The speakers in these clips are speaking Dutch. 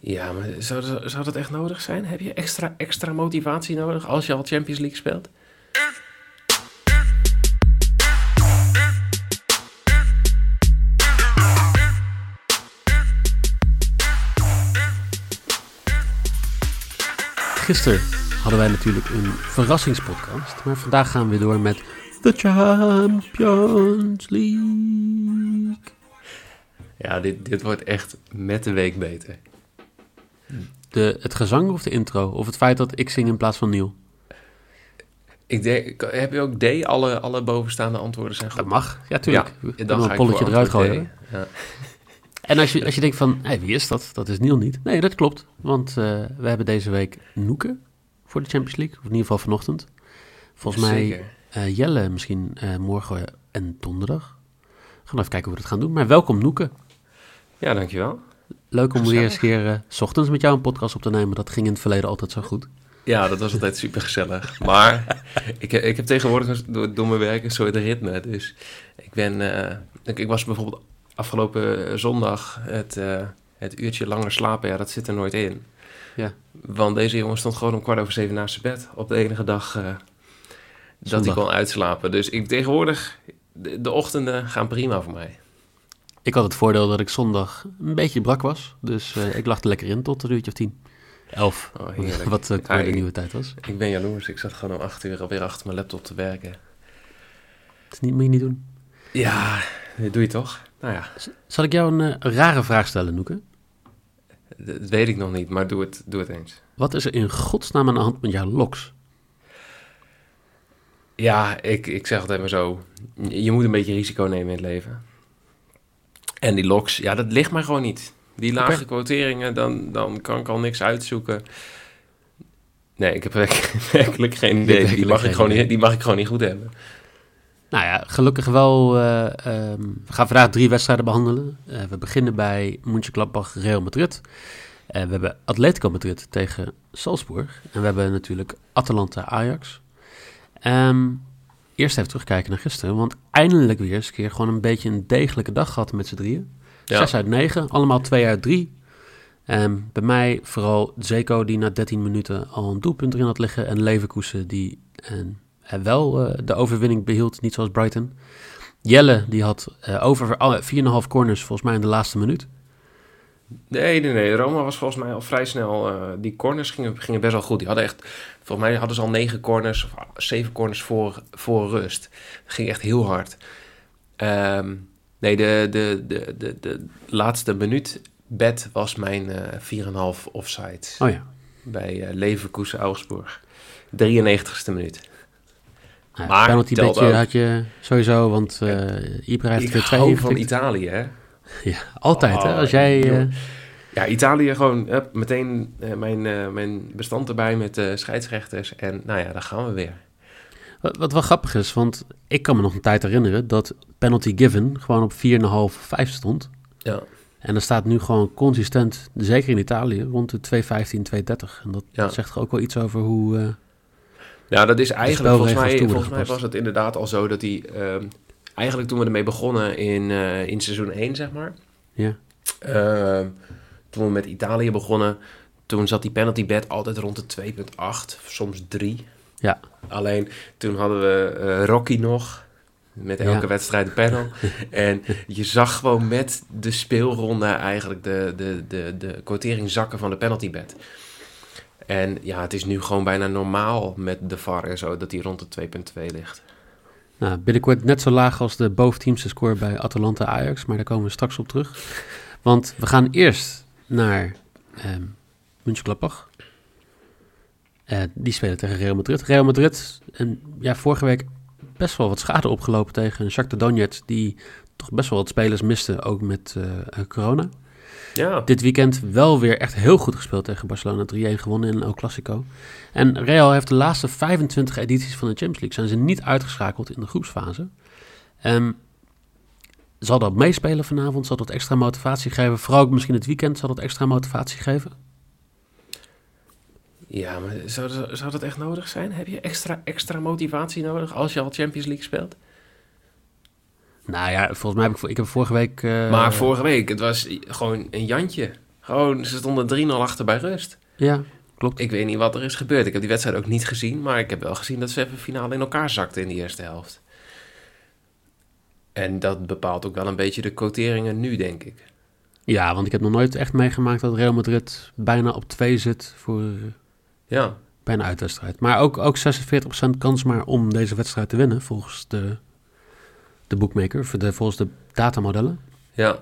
Ja, maar zou, dat- zou dat echt nodig zijn? Heb je extra, extra motivatie nodig als je al Champions League speelt? Gisteren hadden wij natuurlijk een verrassingspodcast, maar vandaag gaan we weer door met The Champions League. Ja, dit, dit wordt echt met de week beter. De, het gezang of de intro? Of het feit dat ik zing in plaats van Neil? Ik denk, heb je ook D? Alle, alle bovenstaande antwoorden zijn goed. Dat mag, ja tuurlijk. Ja, dan ga een polletje eruit gooien. Ja. En als je, als je denkt van, hé, wie is dat? Dat is Neil niet. Nee, dat klopt. Want eh, we hebben deze week Noeke voor de Champions League. Of in ieder geval vanochtend. Volgens mij eh, Jelle misschien eh, morgen en donderdag. We gaan even kijken hoe we dat gaan doen. Maar welkom Noeke. Ja, dankjewel. Leuk om weer eens een keer eh, 's ochtends met jou een podcast op te nemen. Dat ging in het verleden altijd zo goed. Ja, dat was altijd super gezellig. Maar ik, ik heb tegenwoordig door, door mijn werk een soort ritme. Dus ik ben. eh, ik, ik was bijvoorbeeld afgelopen zondag het, eh, het uurtje langer slapen. Ja, dat zit er nooit in. Ja. Want deze jongen stond gewoon om kwart over zeven naast zijn bed. Op de enige dag eh, dat Zondag. hij kon uitslapen. Dus ik tegenwoordig. De, de ochtenden gaan prima voor mij. Ik had het voordeel dat ik zondag een beetje brak was. Dus eh, ik lag er lekker in tot een uurtje of tien. Elf. Oh. Wat Ja, weer de ik- nieuwe tijd was. Ik ben jaloers. Ik zat gewoon om acht uur alweer achter mijn laptop te werken. Dat is niet, moet je niet doen. Ja, dat doe je toch? Nou ja. Zal ik jou een eh, rare vraag stellen, Noeke? Dat weet ik nog niet, maar doe het, doe het eens. Wat is er in godsnaam aan de hand met jouw loks? Ja, ik, ik zeg altijd maar zo. Je moet een beetje risico nemen in het leven. En die loks, ja, dat ligt mij gewoon niet. Die lage quoteringen, dan, dan kan ik al niks uitzoeken. Nee, ik heb werk- werkelijk geen idee. Die mag, ik gewoon niet, die mag ik gewoon niet goed hebben. Nou ja, gelukkig wel. ehm, we gaan vandaag drie wedstrijden behandelen. Eh, we beginnen bij Mönchengladbach Real Madrid. Eh, we hebben Atletico Madrid tegen Salzburg. En we hebben natuurlijk Atalanta Ajax. Ehm, eerst even terugkijken naar gisteren. Want eindelijk weer eens een keer gewoon een beetje een degelijke dag gehad met z'n drieën. Ja. 6 uit 9, allemaal 2 uit 3. Ehm, bij mij vooral Zeko die na 13 minuten al een doelpunt erin had liggen. En Leverkusen die en, eh, wel eh, de overwinning behield, niet zoals Brighton. Jelle die had eh, over alle 4,5 corners volgens mij in de laatste minuut. Nee, nee, nee. Roma was volgens mij al vrij snel. eh, die corners gingen, gingen best wel goed. Die hadden echt. Volgens mij hadden ze al negen corners, of zeven corners voor, voor rust. Dat ging echt heel hard. Ehm, nee, de, de, de, de, de laatste minuut bed was mijn eh 4,5 offside. Oh ja. Bij eh Leverkusen Augsburg. 93ste minuut. Maar penalty ook. had je sowieso, want eh Ibra heeft Ik weer twee van. Italië, hè? Ja, altijd hè. Oh, Als jij... eh. Ja, Italië gewoon hup, meteen eh, mijn, eh, mijn bestand erbij met scheidsrechters. En nou ja, daar gaan we weer. Wat, wat wel grappig is, want ik kan me nog een tijd herinneren dat penalty given gewoon op 4,5, 5 stond. Ja. En er staat nu gewoon consistent, zeker in Italië, rond de 2,15, 2,30. En dat Ja. zegt toch ook wel iets over hoe... Nou, dat is eigenlijk, volgens mij, volgens mij was het inderdaad al zo dat hij... ehm, eigenlijk toen we ermee begonnen in, eh, in seizoen 1, zeg maar. ja. ehm, toen we met Italië begonnen, toen zat die penalty bed altijd rond de 2,8, soms 3. Ja. Alleen toen hadden we eh, Rocky nog, met elke Ja. wedstrijd een panel. en je zag gewoon met de speelronde eigenlijk de, de, de, de quotering zakken van de penalty bed. En ja, het is nu gewoon bijna normaal met de VAR en zo, dat die rond de 2,2 ligt. Nou, binnenkort net zo laag als de boventeamse score bij Atalanta Ajax, maar daar komen we straks op terug. Want we gaan eerst naar ehm Mönchengladbach. Eh, die spelen tegen Real Madrid. Real Madrid, en ja, vorige week best wel wat schade opgelopen tegen Shakhtar Donetsk, die toch best wel wat spelers miste, ook met eh, corona. Ja, Dit weekend wel weer echt heel goed gespeeld tegen Barcelona. 3-1 gewonnen in El Clasico. En Real heeft de laatste 25 edities van de Champions League... zijn ze niet uitgeschakeld in de groepsfase. Ehm, zal dat meespelen vanavond? Zal dat extra motivatie geven? Vooral ook misschien het weekend zal dat extra motivatie geven? ja maar zou, dat- zou dat echt nodig zijn? Heb je extra, extra motivatie nodig als je al Champions League speelt? Nou ja, volgens mij heb ik, ik heb vorige week... eh, Maar vorige week, het was gewoon een Jantje. Gewoon, ze stonden 3-0 achter bij rust. Ja, klopt. Ik weet niet wat er is gebeurd. Ik heb die wedstrijd ook niet gezien, maar ik heb wel gezien dat ze even finale in elkaar zakten in die eerste helft. En dat bepaalt ook wel een beetje de quoteringen nu, denk ik. Ja, want ik heb nog nooit echt meegemaakt dat Real Madrid bijna op 2 zit voor Ja, bij een uitwedstrijd. Maar ook, ook 46% kans maar om deze wedstrijd te winnen, volgens de, de bookmaker, voor de, volgens de datamodellen. ja,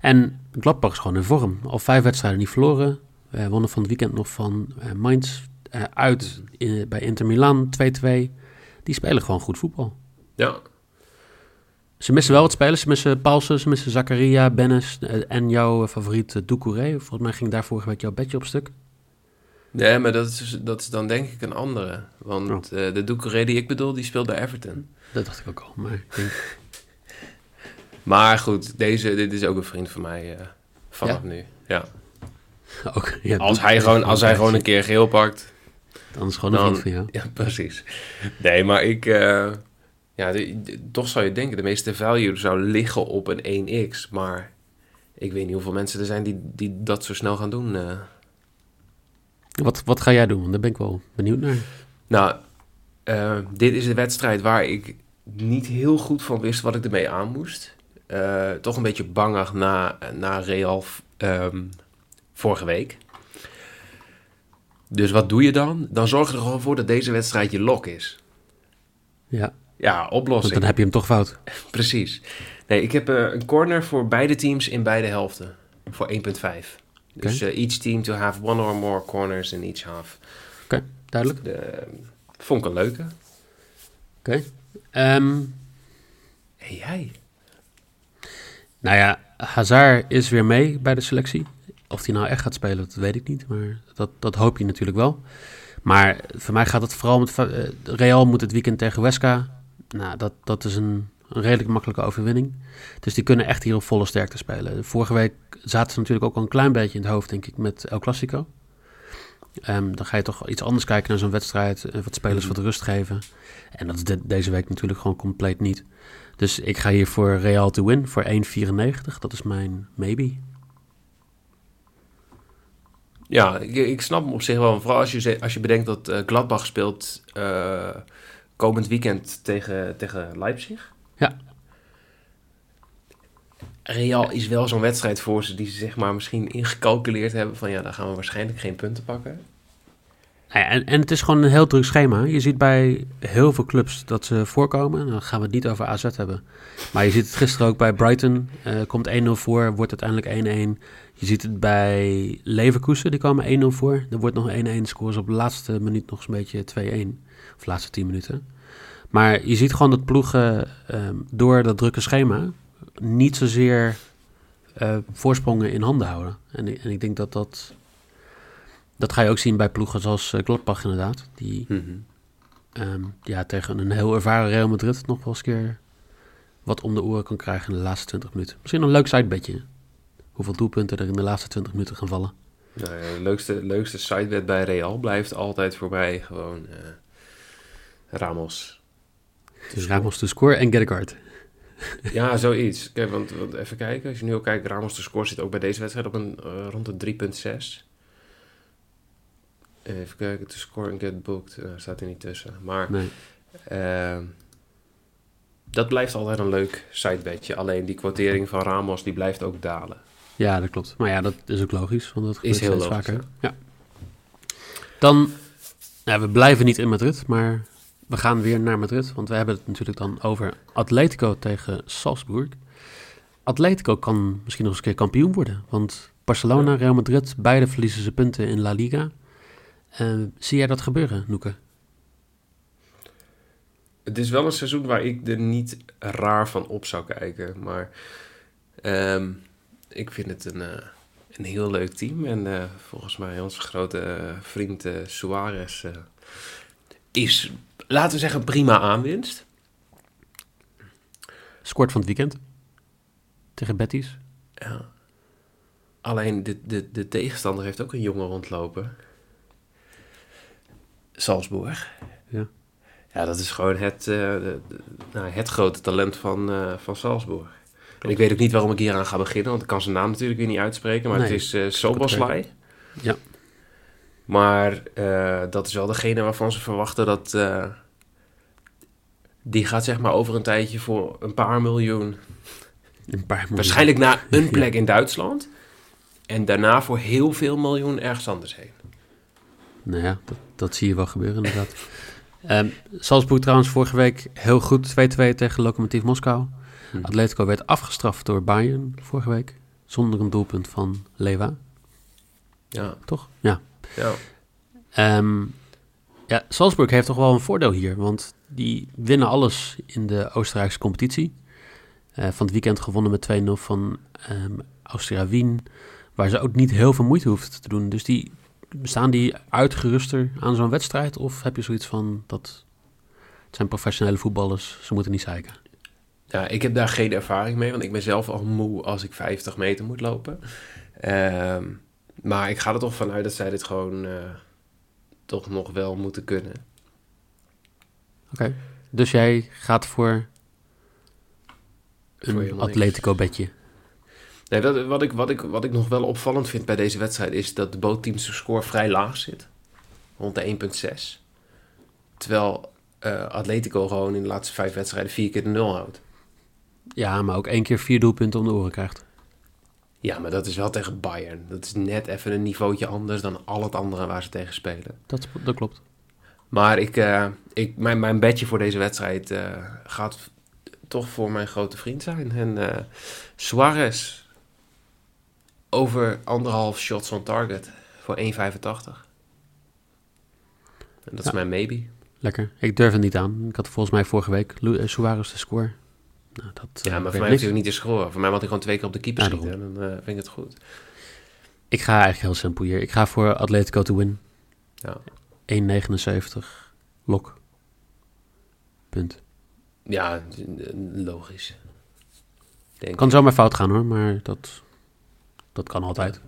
En Gladbach is gewoon in vorm. Al vijf wedstrijden niet verloren. We wonnen van het weekend nog van eh, Mainz eh, uit in- bij Inter Milan 2-2. Die spelen gewoon goed voetbal. ja. Ze missen wel wat spelers. Ze missen Paulsen, ze missen Zakaria, Bennis eh, en jouw favoriet uh, Doucouré. Volgens mij ging daar vorige week jouw bedje op stuk. Nee, maar dat is, dat is dan denk ik een andere. Want eh, de Doucouré die ik bedoel, die speelt bij Everton. Dat dacht ik ook al. Maar Maar goed, deze, dit is ook een vriend van mij eh, vanaf nu. Ja. ook, ja, Als, hij gewoon, als hij gewoon een keer geel pakt, Dan is gewoon een vriend van jou. Ja, precies. Nee, maar ik... eh, ja, de- de- toch zou je denken, de meeste value zou liggen op een 1x. Maar ik weet niet hoeveel mensen er zijn die, die dat zo snel gaan doen. Wat, wat ga jij doen? Want daar ben ik wel benieuwd naar. Nou, eh, dit is de wedstrijd waar ik niet heel goed van wist wat ik ermee aan moest. Eh, toch een beetje bangig na, na Real ehm, vorige week. Dus wat doe je dan? Dan zorg je er gewoon voor dat deze wedstrijd je lok is. Ja, Ja, want oplossing. dan heb je hem toch fout. Precies. Nee, ik heb eh, een corner voor beide teams in beide helften. Voor 1.5. Dus eh, each team to have one or more corners in each half. Oké, duidelijk. De, vond ik een leuke. Oké. Ehm, Hey, jij? nou ja, Hazard is weer mee bij de selectie. Of hij nou echt gaat spelen, dat weet ik niet. Maar dat, dat hoop je natuurlijk wel. Maar voor mij gaat het vooral met... eh, Real moet het weekend tegen Huesca. Nou, dat, dat is een, een redelijk makkelijke overwinning. Dus die kunnen echt hier op volle sterkte spelen. Vorige week zaten ze natuurlijk ook al een klein beetje in het hoofd, denk ik, met El Clasico. Ehm, dan ga je toch iets anders kijken naar zo'n wedstrijd. eh, wat spelers Mhm. wat rust geven. En dat is de- deze week natuurlijk gewoon compleet niet. Dus ik ga hier voor Real to win voor 1,94. Dat is mijn maybe. Ja, ik, ik snap hem op zich wel. Vooral als je, als je bedenkt dat eh, Gladbach speelt eh, komend weekend tegen, tegen Leipzig. Ja. Real is wel zo'n wedstrijd voor ze die ze zeg maar misschien ingecalculeerd hebben van ja, daar gaan we waarschijnlijk geen punten pakken. Nou ja, en, en het is gewoon een heel druk schema. Je ziet bij heel veel clubs dat ze voorkomen. Dan gaan we het niet over AZ hebben. Maar je ziet het gisteren ook bij Brighton. eh, komt 1-0 voor, wordt uiteindelijk 1-1. Je ziet het bij Leverkusen, die komen 1-0 voor. Er wordt nog 1-1, scoren ze op de laatste minuut nog een beetje 2-1. Of de laatste 10 minuten. Maar je ziet gewoon dat ploegen ehm, door dat drukke schema niet zozeer eh, voorsprongen in handen houden. En, ik- en ik denk dat dat... Dat ga je ook zien bij ploegen zoals eh, Gladbach inderdaad. Die ehm, ja, tegen een heel ervaren Real Madrid nog wel eens een keer wat om de oren kan krijgen in de laatste 20 minuten. Misschien een leuk sidebedje. Hoeveel doelpunten er in de laatste 20 minuten gaan vallen. Nou ja, de leukste, leukste sidebet bij Real blijft altijd voorbij gewoon eh, Ramos. Dus Ramos to score en get a card. Ja, zoiets. Kijk, want, want even kijken. Als je nu ook kijkt, Ramos de score zit ook bij deze wedstrijd op een eh, rond de 3.6. Even kijken, de score en get booked. Nou, staat er niet tussen. Maar Nee. ehm, dat blijft altijd een leuk sidebedje. Alleen die quotering van Ramos, die blijft ook dalen. Ja, dat klopt. Maar ja, dat is ook logisch, want dat gebeurt Is heel steeds logisch, vaker. Ja. Dan, nou, we blijven niet in Madrid, maar we gaan weer naar Madrid. Want we hebben het natuurlijk dan over Atletico tegen Salzburg. Atletico kan misschien nog eens een keer kampioen worden. Want Barcelona, Real Madrid, beide verliezen ze punten in La Liga. Eh, zie jij dat gebeuren, Noeke? Het is wel een seizoen waar ik er niet raar van op zou kijken. Maar ehm, ik vind het een, eh, een heel leuk team. En eh, volgens mij onze grote vriend eh, Suarez is, laten we zeggen, prima aanwinst. Scoort van het weekend tegen Betis. Ja. Alleen de, de, de tegenstander heeft ook een jongen rondlopen. Salzburg. Ja. Ja, dat is gewoon het, eh, de- de- nou, het grote talent van, eh, van Salzburg. En ik weet ook niet waarom ik hieraan ga beginnen, want ik kan zijn naam natuurlijk weer niet uitspreken. Maar Nee, het is eh Soboslai. Ja. Maar eh, dat is wel degene waarvan ze verwachten dat... eh, die gaat zeg maar over een tijdje voor een paar miljoen. Een paar miljoen. Waarschijnlijk naar een plek in Duitsland. En daarna voor heel veel miljoen ergens anders heen. Nou ja, dat, dat zie je wel gebeuren inderdaad. Ehm Salzburg trouwens vorige week heel goed 2-2 tegen Lokomotief Moskou. Hm. Atletico werd afgestraft door Bayern vorige week. Zonder een doelpunt van Lewa, Ja, toch? Ja. Ja. Ehm, ja, Salzburg heeft toch wel een voordeel hier. Want die winnen alles in de Oostenrijkse competitie. Eh, van het weekend gewonnen met 2-0 van ehm Austria Wien. Waar ze ook niet heel veel moeite hoeft te doen. Dus die, staan die uitgeruster aan zo'n wedstrijd? Of heb je zoiets van dat het zijn professionele voetballers, ze moeten niet zeiken? Ja, ik heb daar geen ervaring mee, want ik ben zelf al moe als ik 50 meter moet lopen. Ehm, maar ik ga er toch vanuit dat zij dit gewoon eh, toch nog wel moeten kunnen. Oké. Dus jij gaat voor een. Atletico-bedje. Nee, dat, wat, ik, wat, ik, wat ik nog wel opvallend vind bij deze wedstrijd is dat de bootteams score vrij laag zit. Rond de 1,6. Terwijl eh, Atletico gewoon in de laatste vijf wedstrijden vier keer de nul houdt. Ja, maar ook één keer vier doelpunten om de oren krijgt. Ja, maar dat is wel tegen Bayern. Dat is net even een niveautje anders dan al het andere waar ze tegen spelen. Dat, dat klopt. Maar ik, eh, ik, mijn, mijn bedje voor deze wedstrijd eh, gaat toch voor mijn grote vriend zijn. En eh Suarez over anderhalf shots on target voor 1,85. En dat is mijn maybe. Lekker. Ik durf het niet aan. Ik had volgens mij vorige week Suarez de score. Nou, dat, Ja, eh, maar werd voor mij heeft hij ook niet te scoren. Voor mij moet hij gewoon twee keer op de keeper Ja, schieten. En dan eh, vind ik het goed. Ik ga eigenlijk heel simpel hier. Ik ga voor Atletico to win. Ja, 1,79. Lok. Punt. ja eh, logisch. Denk Kan zomaar fout gaan hoor, maar dat, dat kan altijd.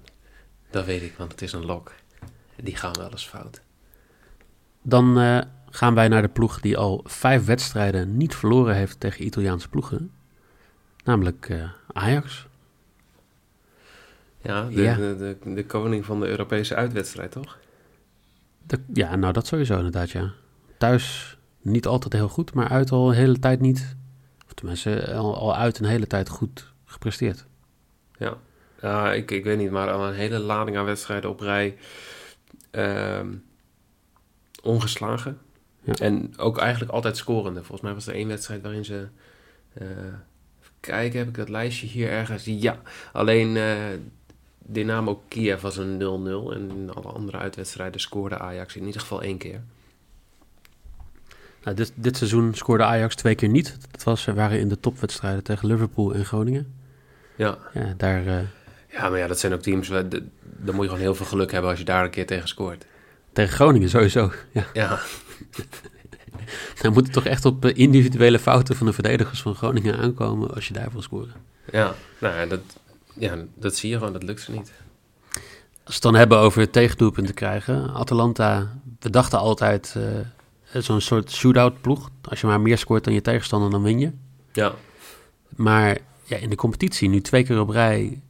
Dat weet ik, want het is een lok. Die gaan wel eens fout. Dan gaan wij naar de ploeg die al vijf wedstrijden niet verloren heeft tegen Italiaanse ploegen. Namelijk eh, Ajax. Ja, de, Ja. De, de, de koning van de Europese uitwedstrijd, toch? De- ja, nou dat sowieso inderdaad, ja. Thuis niet altijd heel goed, maar uit al een hele tijd niet. Of tenminste, al, al uit een hele tijd goed gepresteerd. Ja, ik, ik weet niet, maar al een hele lading aan wedstrijden op rij. ehm, ongeslagen. Ja. En ook eigenlijk altijd scorende. Volgens mij was er één wedstrijd waarin ze... even kijken, heb ik dat lijstje hier ergens? Ja, alleen eh Dynamo Kiev was een 0-0. En in alle andere uitwedstrijden scoorde Ajax in ieder geval één keer. Nou, dit, dit seizoen scoorde Ajax twee keer niet. Dat was, ze waren in de topwedstrijden tegen Liverpool en Groningen. Ja. Ja, daar, eh, ja, maar ja, dat zijn ook teams... waar de- Dan moet je gewoon heel veel geluk hebben als je daar een keer tegen scoort. tegen Groningen sowieso. Ja, Ja, dan moet het toch echt op eh, individuele fouten van de verdedigers van Groningen aankomen als je daar wil scoren. ja. Nou ja, dat, ja, dat zie je gewoon. Dat lukt ze niet. Als we het dan hebben over tegendoelpunten krijgen. Atalanta, we dachten altijd eh, zo'n soort shootout ploeg. Als je maar meer scoort dan je tegenstander, dan win je. Ja, Maar ja, in de competitie nu twee keer op rij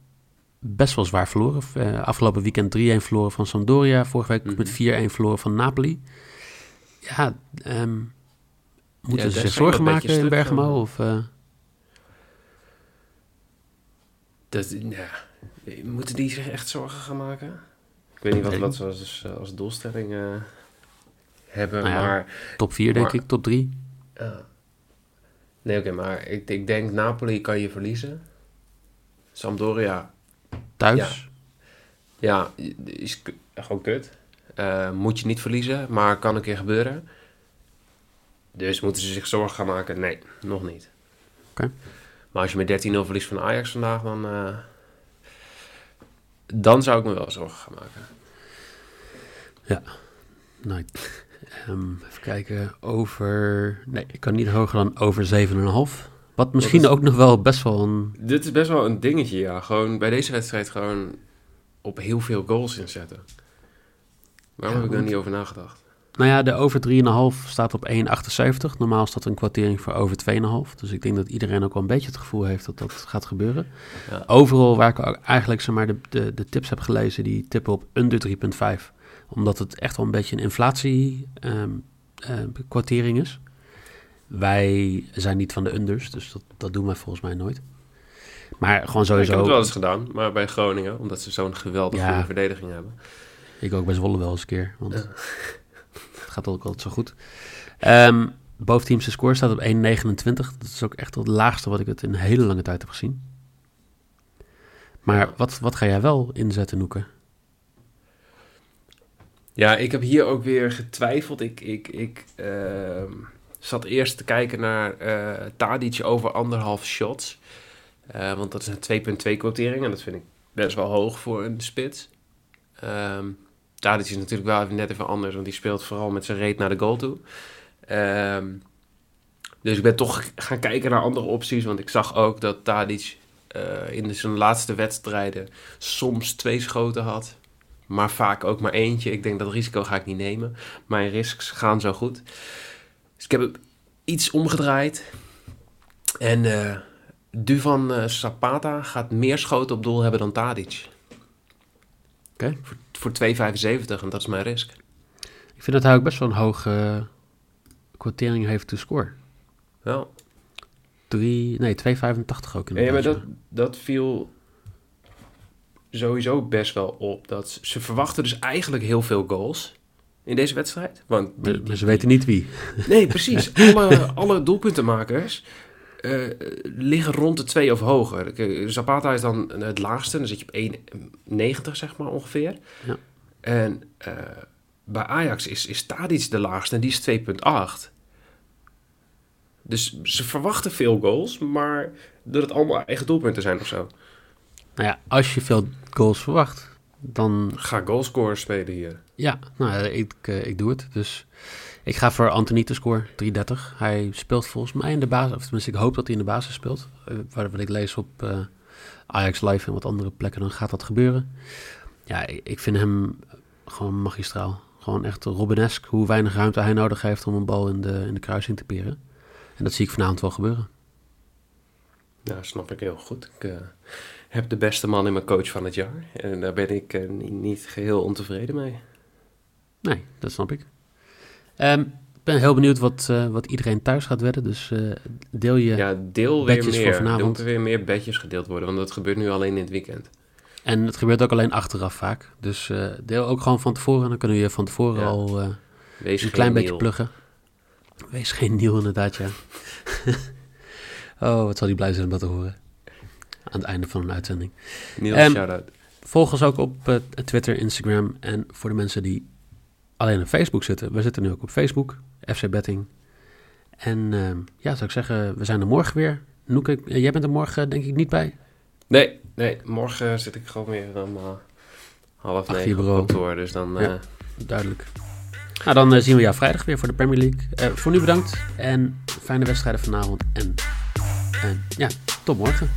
best wel zwaar verloren. Eh, afgelopen weekend 3-1 verloren van Sampdoria. Vorige week Mhm. met 4-1 verloren van Napoli. Ja, ehm, moeten ze zich zorgen maken in Bergamo? Of, eh, dat, ja. Moeten die zich echt zorgen gaan maken? Ik weet niet wat, wat ze als, als doelstelling eh, hebben, Nou ja. maar... top 4 denk ik, top 3. ja. Nee, oké, maar ik, ik denk Napoli kan je verliezen. Sampdoria, Thuis. ja, is k- gewoon kut. Eh, moet je niet verliezen, maar kan een keer gebeuren. Dus moeten ze zich zorgen gaan maken? Nee, nog niet. Oké. Maar als je met 13-0 verliest van Ajax vandaag, dan, eh, dan zou ik me wel zorgen gaan maken. Nou, ehm, even kijken. Over... Nee, ik kan niet hoger dan over 7,5. Wat misschien is- ook nog wel best wel een... Dit is best wel een dingetje, ja. Gewoon bij deze wedstrijd gewoon op heel veel goals inzetten. Waarom Ja, heb ik daar niet over nagedacht? Nou ja, de over 3,5 staat op 1,78. Normaal staat een kwartering voor over 2,5. Dus ik denk dat iedereen ook wel een beetje het gevoel heeft dat dat gaat gebeuren. Ja. Overal waar ik eigenlijk zeg maar, de, de, de tips heb gelezen, die tippen op under 3,5. Omdat het echt wel een beetje een inflatie ehm, eh, kwartering is. Wij zijn niet van de unders, dus dat, dat doen wij volgens mij nooit. Maar gewoon Ik sowieso... heb het wel eens gedaan, maar bij Groningen, omdat ze zo'n geweldige Ja. verdediging hebben. Ik ook bij Zwolle wel eens een keer, want Ja. het gaat ook altijd zo goed. Boventeamse score staat op 1,29. Dat is ook echt het laagste wat ik het in een hele lange tijd heb gezien. Maar wat, wat ga jij wel inzetten, Noeke? Ja, ik heb hier ook weer getwijfeld. Ik, ik, ik ehm, zat eerst te kijken naar eh Tadic over anderhalf shots. Eh, want dat is een 2.2 quotering en dat vind ik best wel hoog voor een spits. Ehm Tadic is natuurlijk wel even net even anders, want die speelt vooral met zijn reet naar de goal toe. Ehm, dus ik ben toch gaan kijken naar andere opties, want ik zag ook dat Tadic eh, in zijn laatste wedstrijden soms twee schoten had. Maar vaak ook maar eentje. Ik denk dat risico ga ik niet nemen. Mijn risks gaan zo goed. Dus ik heb iets omgedraaid. En eh Duvan eh, Zapata gaat meer schoten op doel hebben dan Tadic. Oké. Voor, voor 2,75 en dat is mijn risk. Ik vind dat hij ook best wel een hoge eh, quotering heeft to score. Ja, Drie, nee, 2,85 ook in ja maar dat, dat viel sowieso best wel op. Dat ze, verwachten dus eigenlijk heel veel goals in deze wedstrijd. Want die- Maar die- ze weten niet wie. Nee, precies. Alle, alle doelpuntenmakers eh, liggen rond de 2 of hoger. Kijk, Zapata is dan het laagste. Dan zit je op 1,90 zeg maar ongeveer. Ja. En eh, bij Ajax is, is Tadic de laagste en die is 2,8. Dus ze verwachten veel goals, maar dat het allemaal eigen doelpunten zijn of zo. Nou ja, als je veel goals verwacht, dan Ga goalscorer spelen hier. ja, nou, ik, eh, ik doe het. Dus ik ga voor Anthony te score, 3,30. Hij speelt volgens mij in de basis, of tenminste ik hoop dat hij in de basis speelt. Eh, waar wat ik lees op eh, Ajax Live en wat andere plekken, dan gaat dat gebeuren. Ja, ik, vind hem gewoon magistraal. Gewoon echt Robbenesk, hoe weinig ruimte hij nodig heeft om een bal in de, in de kruising te peren. En dat zie ik vanavond wel gebeuren. Nou, snap ik heel goed. Ik eh, heb de beste man in mijn coach van het jaar. En daar ben ik niet geheel ontevreden mee. Nee, dat snap ik. Ehm, ik ben heel benieuwd wat, eh, wat iedereen thuis gaat wedden. Dus eh, deel je. Ja, deel weer bedjes voor meer. Er vanavond. moeten weer meer bedjes gedeeld worden, want dat gebeurt nu alleen in het weekend. En het gebeurt ook alleen achteraf vaak. Dus eh, deel ook gewoon van tevoren. Dan kunnen we je van tevoren Ja. al een klein beetje pluggen. Wees geen nieuw inderdaad, ja. oh, wat zal die blij zijn om dat te horen. Aan het einde van een uitzending. Niel, Ehm, shout-out. Volg ons ook op Twitter, Instagram. En voor de mensen die alleen op Facebook zitten. We zitten nu ook op Facebook. FC Betting. En ehm, ja, zou ik zeggen, we zijn er morgen weer. Noeke, eh, jij bent er morgen denk ik niet bij. Nee, nee, morgen zit ik gewoon weer om eh, half je negen op kantoor. Dus dan... Ja. eh, Duidelijk. Nou, dan zien we jou vrijdag weer voor de Premier League. Voor nu bedankt en fijne wedstrijden vanavond. En, en ja, tot morgen.